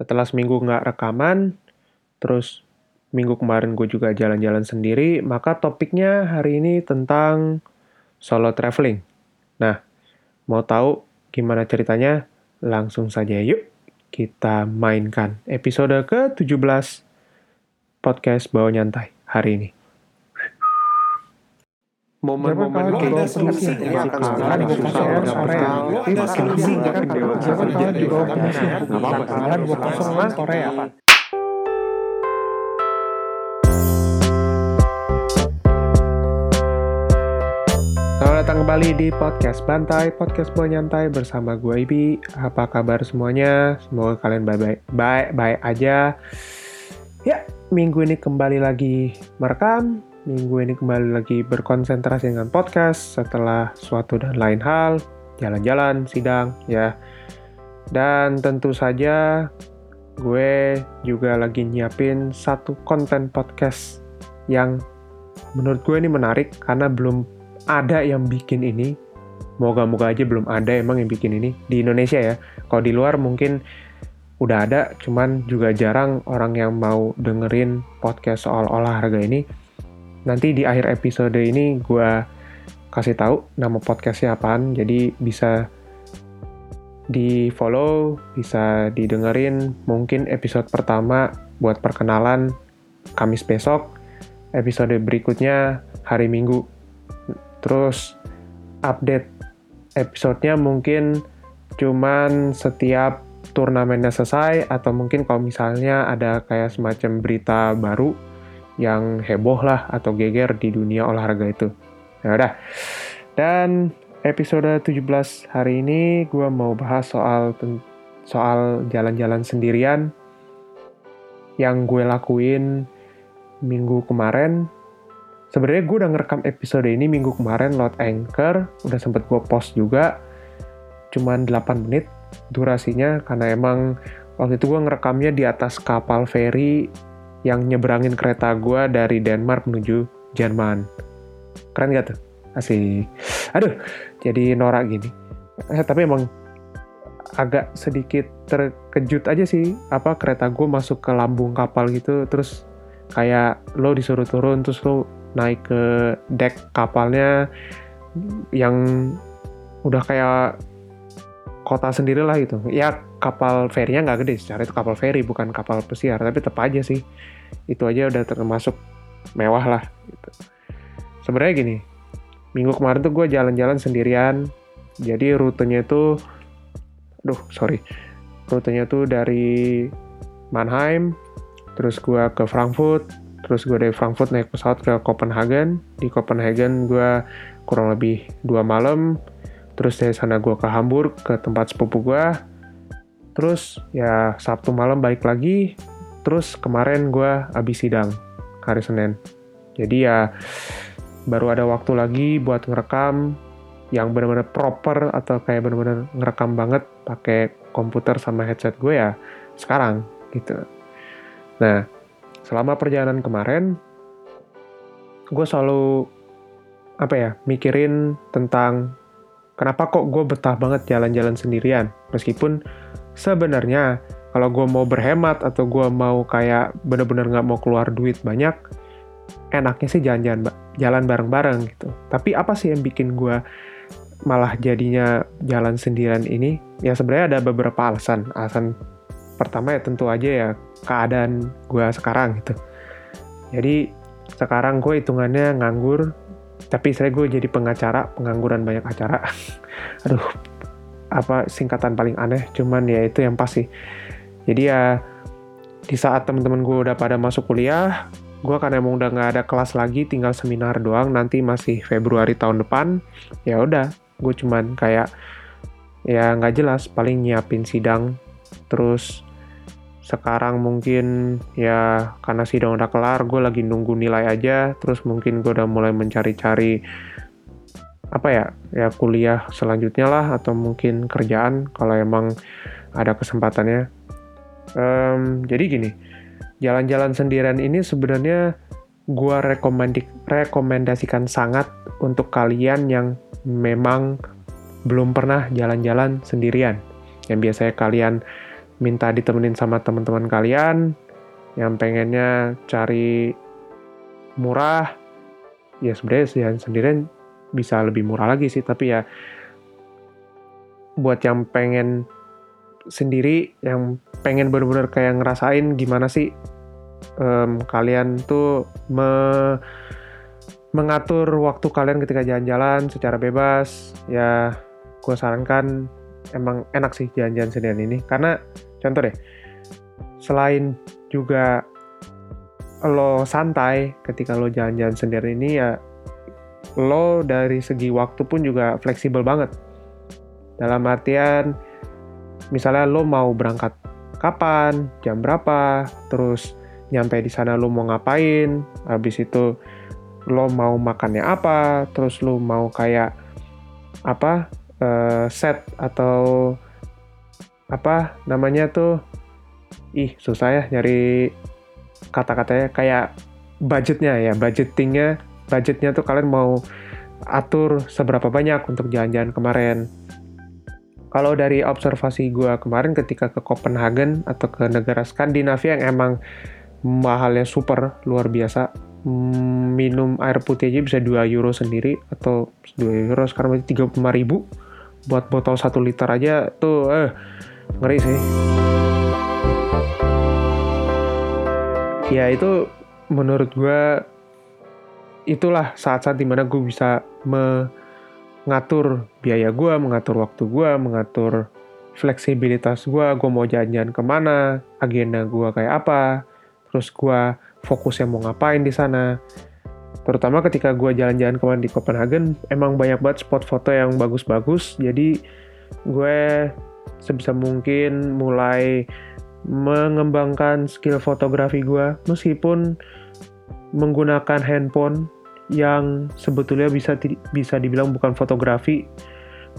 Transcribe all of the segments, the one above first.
setelah seminggu nggak rekaman, terus minggu kemarin gue juga jalan-jalan sendiri, maka topiknya hari ini tentang solo traveling. Nah, mau tahu gimana ceritanya? Langsung saja yuk kita mainkan episode ke-17 podcast Bawa Nyantai hari ini momen-momen ada solusi nggak akan sekarang gue kasih orang. Korea lu ada solusi nggak kan. Dewa siapa tahu di bawah komisi nggak apa-apa. Kalian gue kosong Korea Selamat datang kembali di podcast Bantai, podcast buah nyantai bersama gue Ibi. Apa kabar semuanya? Semoga kalian baik-baik baik-baik aja. Ya, minggu ini kembali lagi merekam minggu ini kembali lagi berkonsentrasi dengan podcast setelah suatu dan lain hal, jalan-jalan, sidang, ya. Dan tentu saja gue juga lagi nyiapin satu konten podcast yang menurut gue ini menarik karena belum ada yang bikin ini. Moga-moga aja belum ada emang yang bikin ini di Indonesia ya. Kalau di luar mungkin udah ada, cuman juga jarang orang yang mau dengerin podcast soal olahraga ini nanti di akhir episode ini gue kasih tahu nama podcastnya apaan. Jadi bisa di follow bisa didengerin. Mungkin episode pertama buat perkenalan Kamis besok. Episode berikutnya hari Minggu. Terus update episodenya mungkin cuman setiap turnamennya selesai atau mungkin kalau misalnya ada kayak semacam berita baru yang heboh lah atau geger di dunia olahraga itu. Ya udah. Dan episode 17 hari ini gue mau bahas soal soal jalan-jalan sendirian yang gue lakuin minggu kemarin. Sebenarnya gue udah ngerekam episode ini minggu kemarin lewat Anchor, udah sempet gue post juga. Cuman 8 menit durasinya karena emang waktu itu gue ngerekamnya di atas kapal feri yang nyeberangin kereta gue dari Denmark menuju Jerman. Keren gak tuh? Asik. Aduh, jadi norak gini. Eh, tapi emang agak sedikit terkejut aja sih. Apa kereta gue masuk ke lambung kapal gitu, terus kayak lo disuruh turun, terus lo naik ke deck kapalnya yang udah kayak kota sendiri lah gitu. Ya kapal ferinya nggak gede secara itu kapal feri bukan kapal pesiar tapi tetap aja sih. Itu aja udah termasuk mewah lah gitu. sebenarnya gini minggu kemarin tuh gue jalan-jalan sendirian. Jadi rutenya itu duh sorry. Rutenya tuh dari Mannheim terus gue ke Frankfurt terus gue dari Frankfurt naik pesawat ke Copenhagen di Copenhagen gue kurang lebih dua malam terus dari sana gue ke Hamburg ke tempat sepupu gue Terus ya Sabtu malam balik lagi. Terus kemarin gue abis sidang hari Senin. Jadi ya baru ada waktu lagi buat ngerekam yang benar-benar proper atau kayak benar-benar ngerekam banget pakai komputer sama headset gue ya sekarang gitu. Nah, selama perjalanan kemarin gue selalu apa ya mikirin tentang kenapa kok gue betah banget jalan-jalan sendirian? Meskipun sebenarnya kalau gue mau berhemat atau gue mau kayak bener-bener nggak mau keluar duit banyak enaknya sih jalan-jalan jalan bareng-bareng gitu. Tapi apa sih yang bikin gue malah jadinya jalan sendirian ini? Ya sebenarnya ada beberapa alasan. Alasan pertama ya tentu aja ya keadaan gue sekarang gitu. Jadi sekarang gue hitungannya nganggur tapi saya gue jadi pengacara pengangguran banyak acara. Aduh apa singkatan paling aneh cuman ya itu yang pasti. Jadi ya di saat teman-teman gue udah pada masuk kuliah gue kan emang udah nggak ada kelas lagi tinggal seminar doang nanti masih Februari tahun depan ya udah. Gue cuman kayak ya nggak jelas paling nyiapin sidang terus sekarang mungkin ya karena sidang udah kelar gue lagi nunggu nilai aja. Terus mungkin gue udah mulai mencari-cari apa ya ya kuliah selanjutnya lah atau mungkin kerjaan kalau emang ada kesempatannya. Um, jadi gini jalan-jalan sendirian ini sebenarnya gue rekomendasikan sangat untuk kalian yang memang belum pernah jalan-jalan sendirian. Yang biasanya kalian minta ditemenin sama teman-teman kalian yang pengennya cari murah ya sebenarnya sendirian bisa lebih murah lagi sih. Tapi ya buat yang pengen sendiri yang pengen bener-bener kayak ngerasain gimana sih um, kalian tuh me mengatur waktu kalian ketika jalan-jalan secara bebas ya gue sarankan emang enak sih jalan-jalan sendirian ini. Karena contoh deh selain juga lo santai ketika lo jalan-jalan sendiri ini ya lo dari segi waktu pun juga fleksibel banget. Dalam artian misalnya lo mau berangkat kapan jam berapa terus nyampe di sana lo mau ngapain habis itu lo mau makannya apa terus lo mau kayak apa uh, set atau apa namanya tuh? Ih susah ya nyari kata-katanya. Kayak budgetnya ya budgetingnya. Budgetnya tuh kalian mau atur seberapa banyak untuk jalan-jalan kemarin. Kalau dari observasi gue kemarin ketika ke Copenhagen atau ke negara Skandinavia yang emang mahalnya super luar biasa. Hmm, minum air putih aja bisa 2 euro sendiri atau 2 euro sekarang berarti 35 ribu. Buat botol 1 liter aja tuh eh ngeri sih ya itu menurut gue itulah saat-saat di mana gue bisa mengatur biaya gue, mengatur waktu gue, mengatur fleksibilitas gue, gue mau jalan-jalan ke mana, agenda gue kayak apa, terus gue fokusnya mau ngapain di sana. Terutama ketika gue jalan-jalan kemarin di Copenhagen, emang banyak banget spot foto yang bagus-bagus. Jadi gue sebisa mungkin mulai mengembangkan skill fotografi gue, meskipun menggunakan handphone yang sebetulnya bisa bisa dibilang bukan fotografi,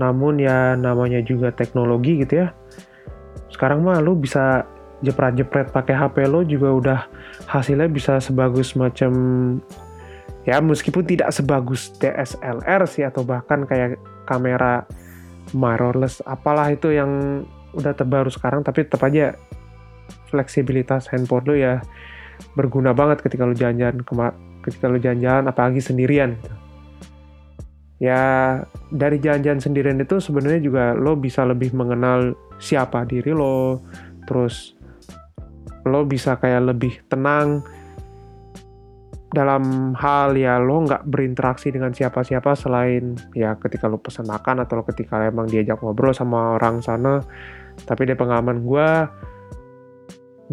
namun ya namanya juga teknologi gitu ya. Sekarang mah lu bisa jepret-jepret pakai HP lo juga udah hasilnya bisa sebagus macam ya meskipun tidak sebagus DSLR sih atau bahkan kayak kamera mirrorless apalah itu yang udah terbaru sekarang tapi tetap aja fleksibilitas handphone lo ya berguna banget ketika lo jalan-jalan ketika lo jalan-jalan apalagi sendirian gitu. ya dari jalan-jalan sendirian itu sebenarnya juga lo bisa lebih mengenal siapa diri lo terus lo bisa kayak lebih tenang dalam hal ya lo nggak berinteraksi dengan siapa-siapa selain ya ketika lo pesan makan atau ketika emang diajak ngobrol sama orang sana. Tapi dari pengalaman gue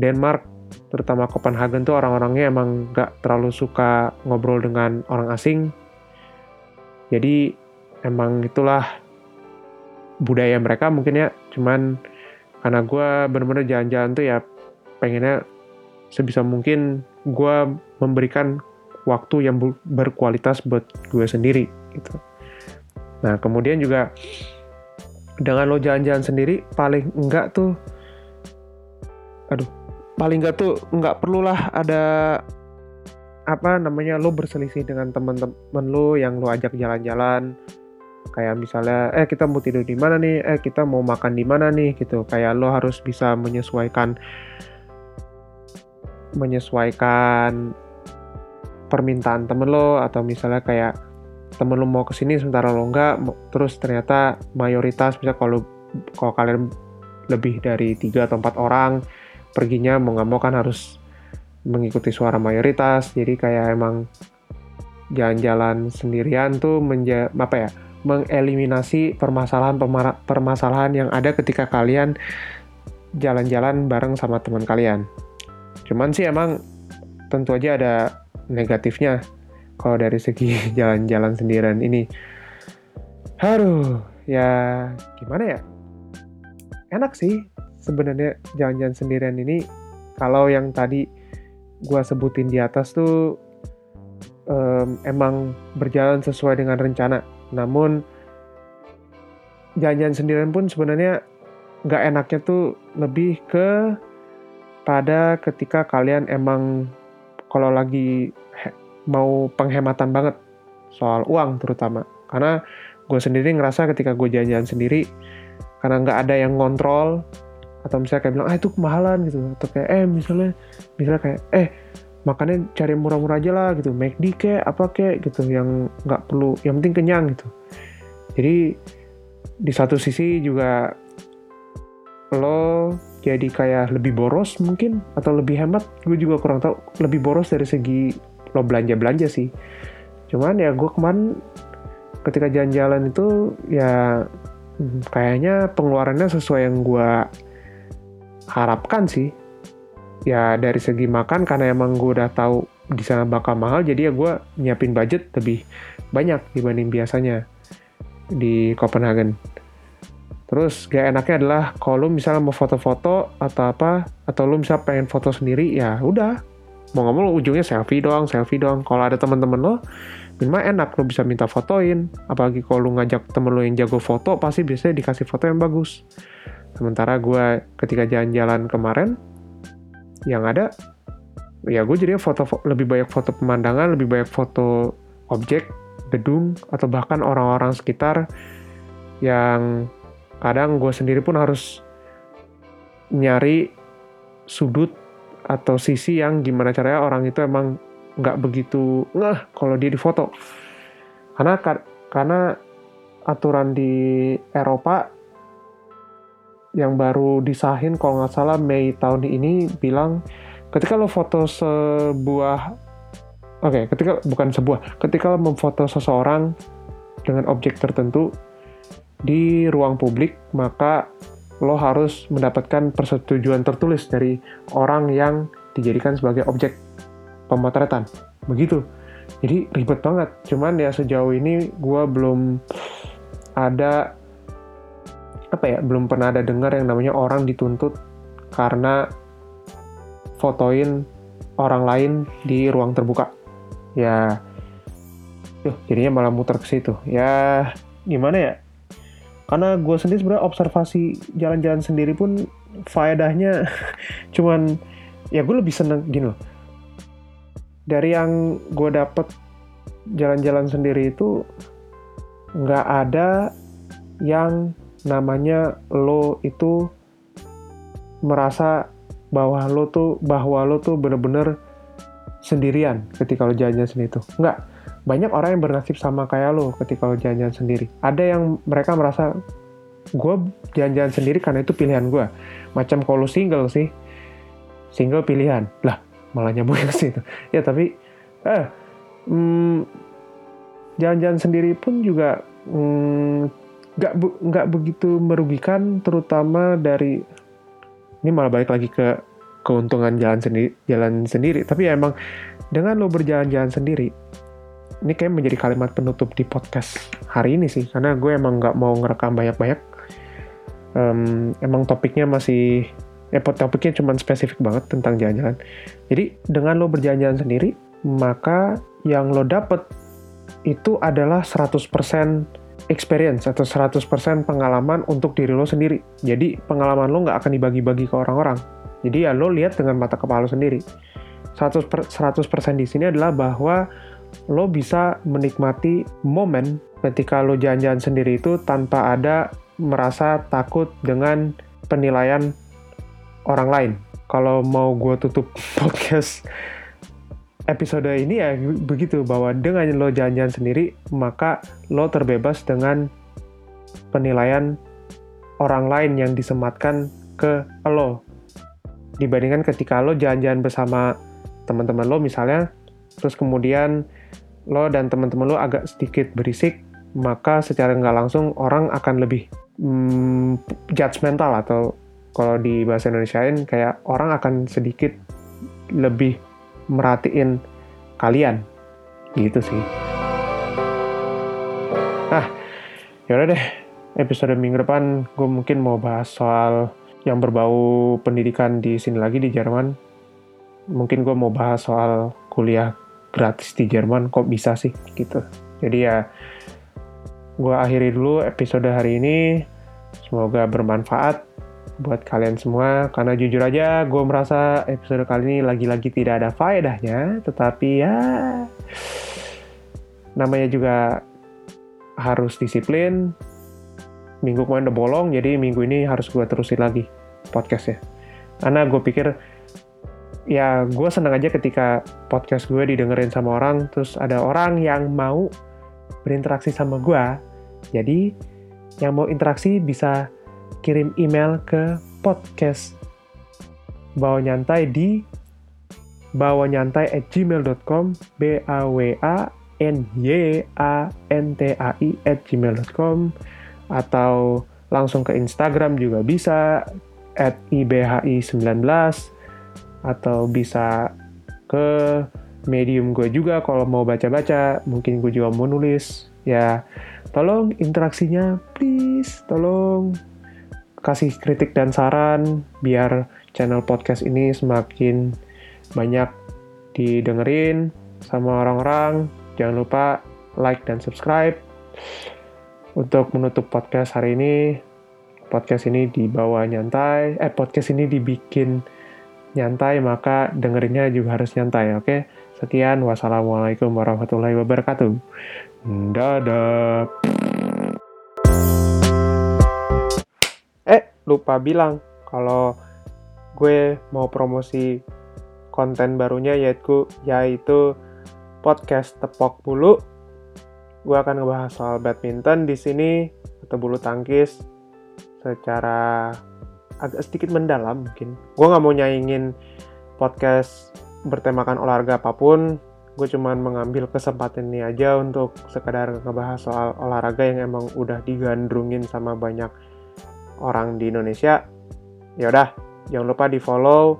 Denmark terutama Copenhagen tuh orang-orangnya emang nggak terlalu suka ngobrol dengan orang asing. Jadi emang itulah budaya mereka mungkin ya. Cuman karena gue bener-bener jalan-jalan tuh ya pengennya sebisa mungkin gue memberikan waktu yang berkualitas buat gue sendiri gitu. Nah kemudian juga dengan lo jalan-jalan sendiri paling enggak tuh, aduh, paling enggak tuh enggak perlulah ada apa namanya lo berselisih dengan teman-teman lo yang lo ajak jalan-jalan. Kayak misalnya eh kita mau tidur di mana nih? Eh kita mau makan di mana nih? Gitu. Kayak lo harus bisa menyesuaikan menyesuaikan permintaan temen lo atau misalnya kayak temen lo mau ke sini sementara lo enggak terus ternyata mayoritas misalnya kalau kalau kalian lebih dari tiga atau empat orang perginya mau nggak mau kan harus mengikuti suara mayoritas. Jadi kayak emang jalan-jalan sendirian tuh menja apa ya mengeliminasi permasalahan permasalahan yang ada ketika kalian jalan-jalan bareng sama teman kalian. Cuman sih emang tentu aja ada negatifnya kalau dari segi jalan-jalan sendirian ini. Aduh, ya gimana ya? Enak sih sebenarnya jalan-jalan sendirian ini. Kalau yang tadi gue sebutin di atas tuh um, emang berjalan sesuai dengan rencana. Namun jalan-jalan sendirian pun sebenarnya nggak enaknya tuh lebih ke pada ketika kalian emang kalau lagi mau penghematan banget soal uang terutama. Karena gue sendiri ngerasa ketika gue jalan-jalan sendiri karena nggak ada yang ngontrol atau misalnya kayak bilang ah itu kemahalan gitu. Atau kayak eh misalnya misalnya kayak eh makannya cari murah-murah aja lah gitu. McD kek apa kek gitu. Yang nggak perlu yang penting kenyang gitu. Jadi di satu sisi juga lo jadi kayak lebih boros mungkin atau lebih hemat gue juga kurang tahu. Lebih boros dari segi lo belanja belanja sih. Cuman ya gue kemarin ketika jalan-jalan itu ya hmm, kayaknya pengeluarannya sesuai yang gue harapkan sih. Ya dari segi makan karena emang gue udah tahu di sana bakal mahal jadi ya gue nyiapin budget lebih banyak dibanding biasanya di Copenhagen Terus gak enaknya adalah kalau lu misalnya mau foto-foto atau apa, atau lu misalnya pengen foto sendiri, ya udah. Mau ngomong lu ujungnya selfie doang, selfie doang. Kalau ada teman-teman lo, minimal enak lu bisa minta fotoin. Apalagi kalau lu ngajak temen lu yang jago foto, pasti biasanya dikasih foto yang bagus. Sementara gue ketika jalan-jalan kemarin, yang ada, ya gue jadinya foto lebih banyak foto pemandangan, lebih banyak foto objek, gedung, atau bahkan orang-orang sekitar yang kadang gue sendiri pun harus nyari sudut atau sisi yang gimana caranya orang itu emang nggak begitu ngeh kalau dia difoto karena karena aturan di Eropa yang baru disahin kalau nggak salah Mei tahun ini bilang ketika lo foto sebuah oke okay, ketika bukan sebuah ketika lo memfoto seseorang dengan objek tertentu di ruang publik, maka lo harus mendapatkan persetujuan tertulis dari orang yang dijadikan sebagai objek pemotretan. Begitu. Jadi ribet banget. Cuman ya sejauh ini gue belum ada apa ya, belum pernah ada dengar yang namanya orang dituntut karena fotoin orang lain di ruang terbuka. Ya, tuh jadinya malah muter ke situ. Ya, gimana ya? Karena gue sendiri sebenarnya observasi jalan-jalan sendiri pun faedahnya cuman ya gue lebih seneng gini loh. Dari yang gue dapet jalan-jalan sendiri itu nggak ada yang namanya lo itu merasa bahwa lo tuh bahwa lo tuh bener-bener sendirian ketika lo jalan-jalan sendiri itu. Nggak banyak orang yang bernasib sama kayak lo ketika lo jalan-jalan sendiri. Ada yang mereka merasa gue jalan-jalan sendiri karena itu pilihan gue. Macam kalau single sih, single pilihan. Lah, malah nyambung ke situ. Ya tapi, eh, hmm, jalan-jalan sendiri pun juga hmm, nggak hmm, nggak begitu merugikan, terutama dari ini malah balik lagi ke keuntungan jalan sendiri, jalan sendiri. Tapi ya emang dengan lo berjalan-jalan sendiri, ini kayak menjadi kalimat penutup di podcast hari ini sih karena gue emang nggak mau ngerekam banyak-banyak. Um, emang topiknya masih eh topiknya cuma spesifik banget tentang jalan-jalan. Jadi dengan lo berjalan-jalan sendiri maka yang lo dapet itu adalah 100% experience atau 100% pengalaman untuk diri lo sendiri. Jadi pengalaman lo nggak akan dibagi-bagi ke orang-orang. Jadi ya lo lihat dengan mata kepala lo sendiri. 100%, 100% di sini adalah bahwa lo bisa menikmati momen ketika lo jalan-jalan sendiri itu tanpa ada merasa takut dengan penilaian orang lain. Kalau mau gue tutup podcast episode ini ya begitu bahwa dengan lo jalan-jalan sendiri maka lo terbebas dengan penilaian orang lain yang disematkan ke lo dibandingkan ketika lo jalan-jalan bersama teman-teman lo misalnya terus kemudian lo dan teman-teman lo agak sedikit berisik, maka secara nggak langsung orang akan lebih hmm, judgmental atau kalau di bahasa Indonesia ini kayak orang akan sedikit lebih merhatiin kalian gitu sih. Nah, yaudah deh episode minggu depan gue mungkin mau bahas soal yang berbau pendidikan di sini lagi di Jerman. Mungkin gue mau bahas soal kuliah gratis di Jerman kok bisa sih gitu. Jadi ya gue akhiri dulu episode hari ini. Semoga bermanfaat buat kalian semua karena jujur aja gue merasa episode kali ini lagi-lagi tidak ada faedahnya tetapi ya namanya juga harus disiplin. Minggu kemarin udah bolong jadi minggu ini harus gue terusin lagi podcastnya. Karena gue pikir ya gue seneng aja ketika podcast gue didengerin sama orang terus ada orang yang mau berinteraksi sama gue jadi yang mau interaksi bisa kirim email ke podcast bawa nyantai di bawa nyantai at gmail.com b a w a n y a n t a i at gmail.com atau langsung ke Instagram juga bisa at ibhi19 atau bisa ke medium gue juga kalau mau baca-baca. Mungkin gue juga mau nulis. Ya tolong interaksinya please. Tolong kasih kritik dan saran biar channel podcast ini semakin banyak didengerin sama orang-orang. Jangan lupa like dan subscribe. Untuk menutup podcast hari ini podcast ini dibawa nyantai eh podcast ini dibikin nyantai maka dengerinnya juga harus nyantai oke? Sekian wassalamualaikum warahmatullahi wabarakatuh. Dadah. Eh lupa bilang kalau gue mau promosi konten barunya yaitu yaitu podcast tepok bulu. Gue akan ngebahas soal badminton di sini atau bulu tangkis secara agak sedikit mendalam mungkin. Gue nggak mau nyaingin podcast bertemakan olahraga apa pun. Gue cuman mengambil kesempatan ini aja untuk sekadar ngebahas soal olahraga yang emang udah digandrungin sama banyak orang di Indonesia. Ya udah, jangan lupa di follow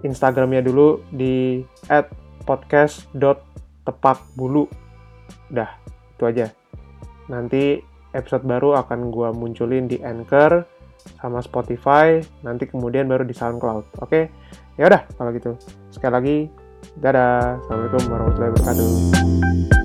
Instagramnya dulu di @podcast.tepakbulu. Udah, itu aja. Nanti episode baru akan gue munculin di Anchor sama Spotify, nanti kemudian baru di SoundCloud. Oke, ya udah kalau gitu. Sekali lagi, dadah. Assalamualaikum warahmatullahi wabarakatuh.